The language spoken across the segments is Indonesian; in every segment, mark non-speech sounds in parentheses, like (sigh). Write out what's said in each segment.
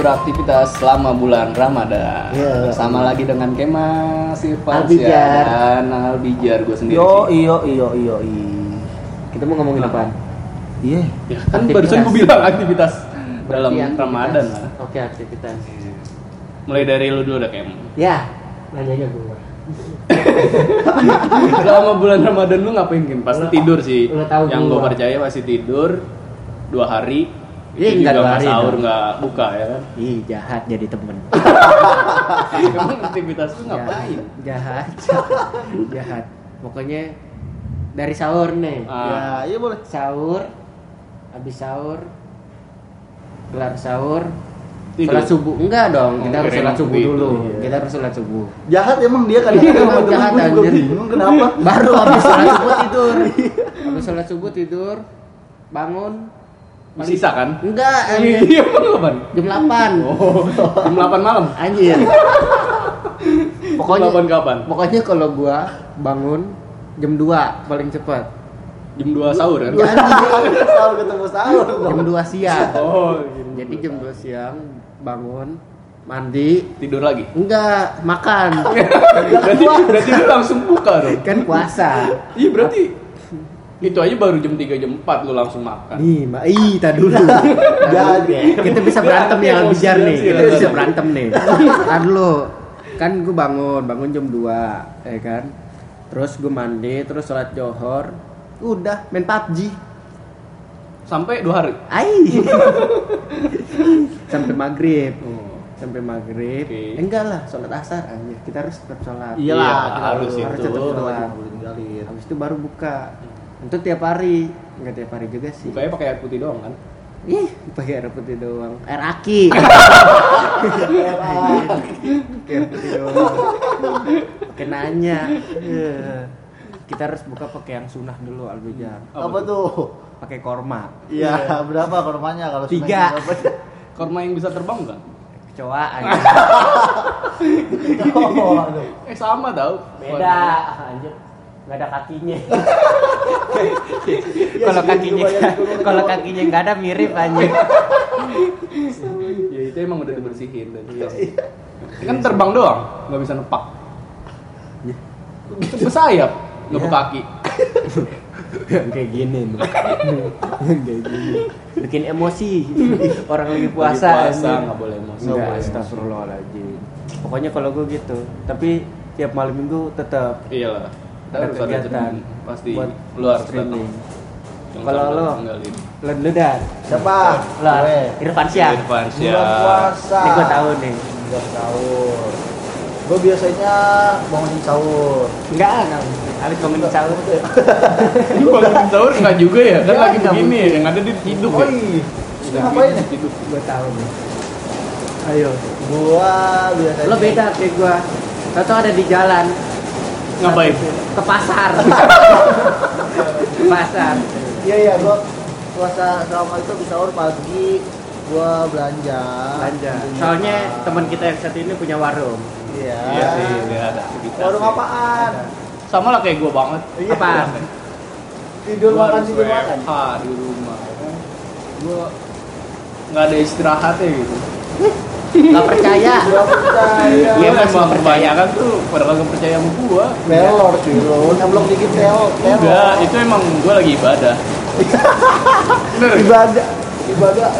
beraktivitas selama bulan Ramadan. Iya. Sama lagi dengan Kemas, Irfan, Albijar. dan Albijar gue sendiri. Yo iyo iyo iyo i. Kita mau ngomongin Apa? apaan? Iya. Ya, kan Aktivitas. barusan gue bilang aktivitas dalam Berarti aktivitas. Ramadan lah. Oke, aktivitas. Mulai dari lu dulu udah Kem. Ya, nanyanya gua. (laughs) Selama bulan Ramadan lu ngapain Kem? Pasti tidur sih. Yang gue gua. percaya pasti tidur dua hari. Iya, enggak dua nggak hari sahur dong. nggak buka ya kan? Ih, jahat jadi temen. (laughs) Emang aktivitas lu ngapain? Jahat. (laughs) jahat. Pokoknya dari sahur nih. Ah. Ya, iya boleh. Sahur, habis sahur, gelar sahur, sholat subuh. Enggak dong, kita harus sholat subuh dulu. Iya. Kita harus sholat subuh. Jahat emang dia sama (laughs) Emang temen jahat, anjir. bingung kenapa. Baru habis sholat subuh tidur. Habis sholat subuh tidur, bangun. Sisa kan? Enggak, anjir. Iya, emang kapan? jam 8. Oh, jam 8 malam. Anjir. (laughs) Pokoknya Jam 8 kapan? Pokoknya kalau gua bangun jam 2 paling cepat. Jam 2 sahur kan? Ya, anjing. (laughs) sahur ketemu sahur jam 2 siang. Oh, gitu. Jadi jam 2 siang bangun, mandi, tidur lagi. enggak makan. (laughs) berarti berarti lu langsung buka dong. kan puasa. Iya, berarti itu aja baru jam 3 jam 4 lu langsung makan. Nih, Mbak, ih, tar dulu. (laughs) Jadi. kita bisa berantem ya Emosi bijar nih. Kita bisa berantem nih. (laughs) Tar dulu. Kan gue bangun, bangun jam 2, ya kan? Terus gue mandi, terus sholat johor, udah main PUBG. Sampai 2 hari. Ai. (laughs) Sampai maghrib. Oh. Sampai maghrib. Oke. Enggak lah, sholat asar aja. Kita harus tetap sholat. Iya, Iyalah, harus kita itu. tetap Harus sholat, tetap tinggalin. Habis itu baru buka. Itu tiap hari. Enggak tiap hari juga sih. Bukanya pakai air putih doang kan? Ih, pakai air putih doang. Air aki. (laughs) Air putih doang. Pakai nanya. Eh, Kita harus buka pakai yang sunah dulu Albijar. Apa tuh? Pakai korma. Iya, berapa kormanya kalau Tiga. Korma yang bisa terbang kan? Kecoa aja. Oh. Eh sama tau. Beda. Anjir. Nggak ada kakinya. (laughs) Ya, (laughs) kalau segini kakinya kalau kakinya nggak ada mirip anjir. Ya itu emang udah dibersihin dan iya. Kan terbang doang, nggak bisa nepak. Bersayap, nggak Iya. berkaki. (laughs) kayak gini nih. (laughs) kayak gini. Bikin emosi. Orang lagi puasa. Lagi puasa nggak boleh emosi. Nggak boleh astagfirullahaladzim. Pokoknya kalau gue gitu. Tapi tiap malam minggu tetap Iya lah. Kita ada kegiatan pasti buat lu harus datang. streaming. Kalau lo? Lo dulu dah. Siapa? Gue. Irfan Syah. Irfan Bulan Syah. puasa. Ini gue tahu nih. Bulan sahur. Gue biasanya bangunin sahur. Enggak, enggak. Habis bangun sahur. (laughs) Ini bangun sahur nggak juga ya? Kan Iya, lagi begini ya, yang ada di hidup Oh ya. iya. Udah ngapain ya? hidup. gue tahu nih. Ayo. Gua biasanya Lo beda kayak gue. Tahu ada di jalan. Ngapain? Ke pasar. (laughs) Ke pasar. Iya iya, gua puasa selama itu bisa sahur pagi gua belanja. Belanja. Soalnya teman kita yang satu ini punya warung. Iya. Iya sih, dia ada aktivitas. Warung sih. apaan? Sama lah kayak gua banget. Iya. Apaan? Tidur Gua makan tidur makan. Di rumah. Gua nggak ada istirahatnya gitu. (laughs) Gak percaya. Gua percaya. Iya masih kebanyakan tuh pada kagak percaya sama gua. Telor cuy lo, nyeblok dikit telor. Enggak, itu emang gua lagi ibadah. Bener. ibadah. Ibadah.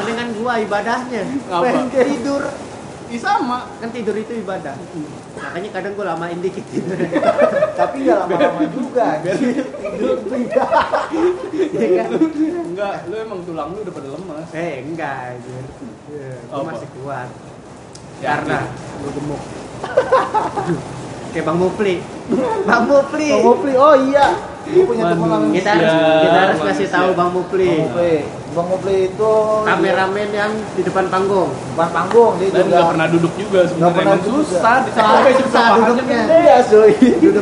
Mendingan gua ibadahnya. Ngapa? Pengen tidur. Ih sama. Kan tidur itu ibadah. Makanya kadang gua lamain dikit tidur. Tapi nggak lama-lama juga. (laughs) Tidur iya. Iya kan? Enggak, lu emang tulang lu udah pada lemas. Eh, enggak anjir. Apa? masih kuat. Yakin? Karena gua gemuk. (laughs) Kayak Bang Mupli. Bang Mupli. Bang Mupli, oh iya. Punya teman Kita harus kita harus kasih tahu Bang Mupli. Bang Mupli. Bang Mupli itu Kameramen yang di depan panggung. bukan panggung dia Dan juga nggak pernah duduk juga sebenarnya. pernah susah, juga. dicapai Susah duduknya. Iya, cuy.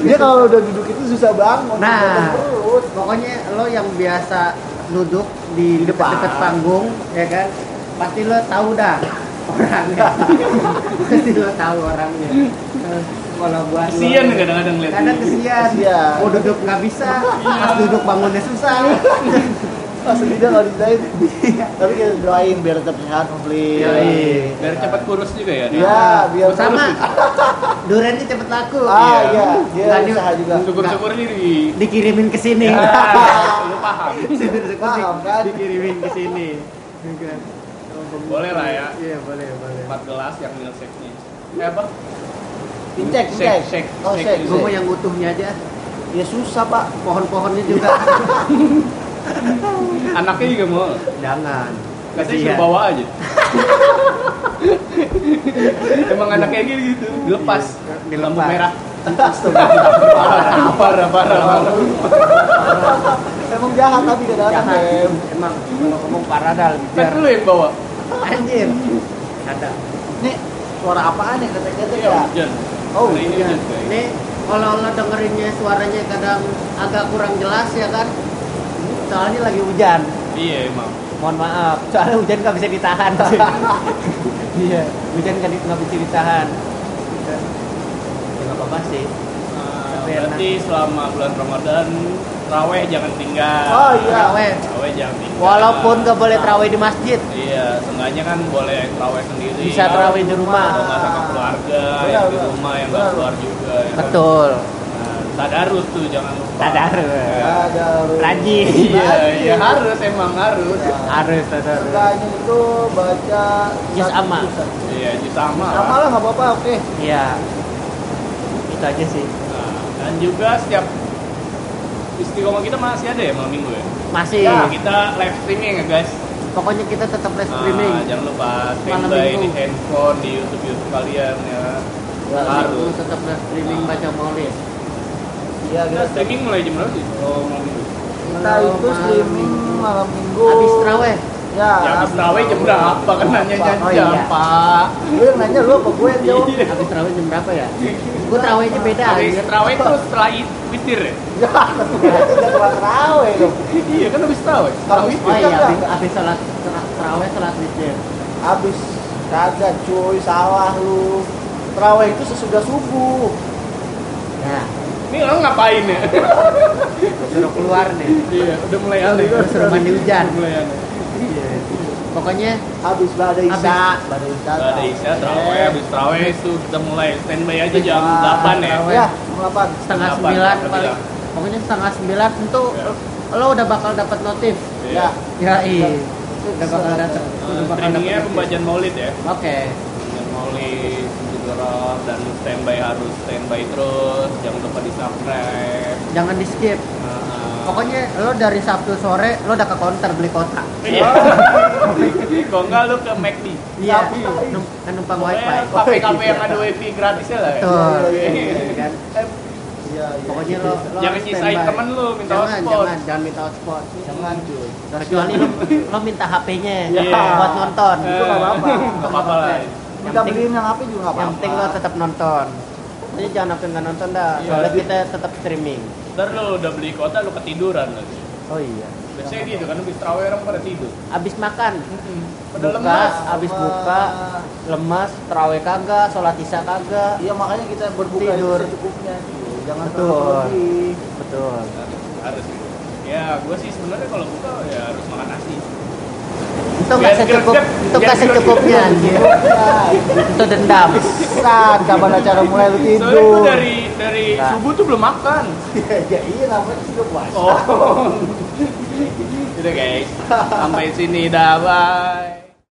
Dia kalau udah duduk itu susah bangun. Nah, pokoknya lo yang biasa duduk di Di depan. dekat panggung, ya kan? Pasti lo tahu dah orangnya. (laughs) pasti lo tahu orangnya. Kalau buat lo- Kasian nih kadang-kadang lihat. Kadang kesian. Kesian. Mau duduk nggak bisa, pas duduk bangunnya susah. Asli dia nggak disediain. Tapi kita doain biar tetap sehat komplit. Iya, biar cepat kurus juga ya. Iya, biar Sama. Durennya cepet laku. Ah iya, dia Nggak di- usaha juga. Syukur-syukur diri. Dikirimin ke sini. Ya, (laughs) lu paham. Syukur-syukur Paham, kan? Dikirimin ke sini. Iya kan? Boleh lah ya. Iya, boleh, boleh. Empat gelas yang milkshake-nya. Eh apa? Pincek, Shake, pincek. shake, Oh, gitu. Gue mau yang utuhnya aja. Ya susah, Pak. Pohon-pohonnya juga. (laughs) Anaknya juga mau. Jangan. Katanya Kasihan. suruh bawa aja. (laughs) Emang anaknya gitu gitu. Dilepas. Di lampu Dilepas. merah. Astaga. Parah, parah, parah, parah. Emang jahat tapi kadang-kadang. Em. Emang kalau ngomong parah dah Kan biar lu yang bawa. anjir. Ada. Nih, suara apaan ya ketek-ketek Iya, ya? Oh, ini Iya. Ini kalau lo dengerinnya suaranya kadang agak kurang jelas ya kan? Soalnya lagi hujan. Iya emang. Mohon maaf, soalnya hujan nggak bisa ditahan. (laughs) Iya, hujan nggak bisa ditahan. Ya nggak apa-apa sih. Berarti selama bulan Ramadan Raweh jangan tinggal. Oh, iya. Terawih. Raweh jangan tinggal. Walaupun nggak boleh terawih di masjid, Iya, seenggaknya kan boleh terawih sendiri. bisa terawih di Kalau rumah. nggak sama keluarga, Benar, yang di benar. rumah yang nggak Benar. keluar juga. Ya kan? Betul. Nah, tadarus tuh jangan lupa. Tadarus. Ada Rajin. Iya, iya harus emang harus. Harus tadarus. Seenggaknya itu baca Juz amma. Iya, jus sama. Sama lah nggak apa-apa, oke. Iya. Itu aja sih. Nah, dan juga setiap istiqomah kita masih ada ya malam minggu ya. Masih. Ya. Kita live streaming ya guys. Pokoknya kita tetap live streaming. Nah, jangan lupa standby di handphone, di YouTube YouTube kalian ya. Harus. Tetap live streaming baca maulid. Iya, Kita kita streaming mulai jam berapa sih? Oh, malam minggu. kita itu streaming malam minggu. Habis terawih. Ya, Ya habis terawih jam berapa kan nanya jam, Oh, iya. Pak. Lu yang nanya lu apa gue yang jawab? Iya. Habis terawih jam berapa ya? Gue terawihnya beda Habis anjir. terawih itu setelah it- witir ya? (laughs) Ya, udah keluar terawih dong. Iya kan habis terawih. Setelah Habis witir. Oh iya, habis, sholat ter- terawih sholat witir. Habis kagak cuy, salah lu. Terawih itu sesudah subuh. Ya, Ini lo ngapain ya? suruh keluar nih. Iya, udah mulai aneh. Gua suruh mandi hujan. Udah mulai aneh. Iya. Pokoknya Habis badai isya, badai isya. Ada isya, terawih, habis terawih itu kita mulai standby aja jam 8 ya. Ya, jam 8. setengah Delapan, sembilan paling. Pokoknya setengah sembilan itu Ya. lo udah bakal dapat notif. Iya. Ya iya. Ya. Udah bakal datang. Nah, Udah bakal dapet pembacaan maulid ya. Oke. Pembacaan maulid, dan standby harus standby terus. Jangan lupa di subscribe. Jangan di skip. Pokoknya lo dari Sabtu sore lo udah ke counter beli kotak. Iya. (laughs) Kok enggak lu ke McD? Iya. Kan numpang wifi. Kafe-kafe yang ada wifi gratisnya lah ya. Betul. Iya, iya, Iya kan? Iya, iya. Pokoknya lo, lo Jangan nyisain temen lu, minta jangan, hotspot. Jangan, jangan minta hotspot. Jangan cuy. Kecuali lo, lo minta HP-nya Iya. buat nonton. Itu nggak apa-apa. Enggak apa-apa lah. Kita beliin yang HP juga nggak apa-apa. Yang penting lo tetap nonton. Jadi jangan sampai nggak nonton dah. Iya. Soalnya kita tetap streaming. Ntar lu udah beli kota lu ketiduran lagi. Oh iya. Biasanya gitu kan habis terawih orang pada tidur. Abis makan, Pada buka, lemas. abis Lemas. buka, lemas, terawih kagak, sholat isya kagak. Iya makanya kita berbuka Tidur. itu secukupnya. cuy. Jangan Betul. Betul. Harus gitu. Ya, gue sih sebenarnya kalau buka ya harus makan nasi. Itu nggak secukup, itu nggak secukupnya anjir. Nah, Itu dendam. Saat kapan acara mulai lu Soalnya tidur. dari dari Nah. subuh tuh belum makan. ya iya namanya sudah puasa. Oh. Udah (laughs) guys, sampai sini dah bye.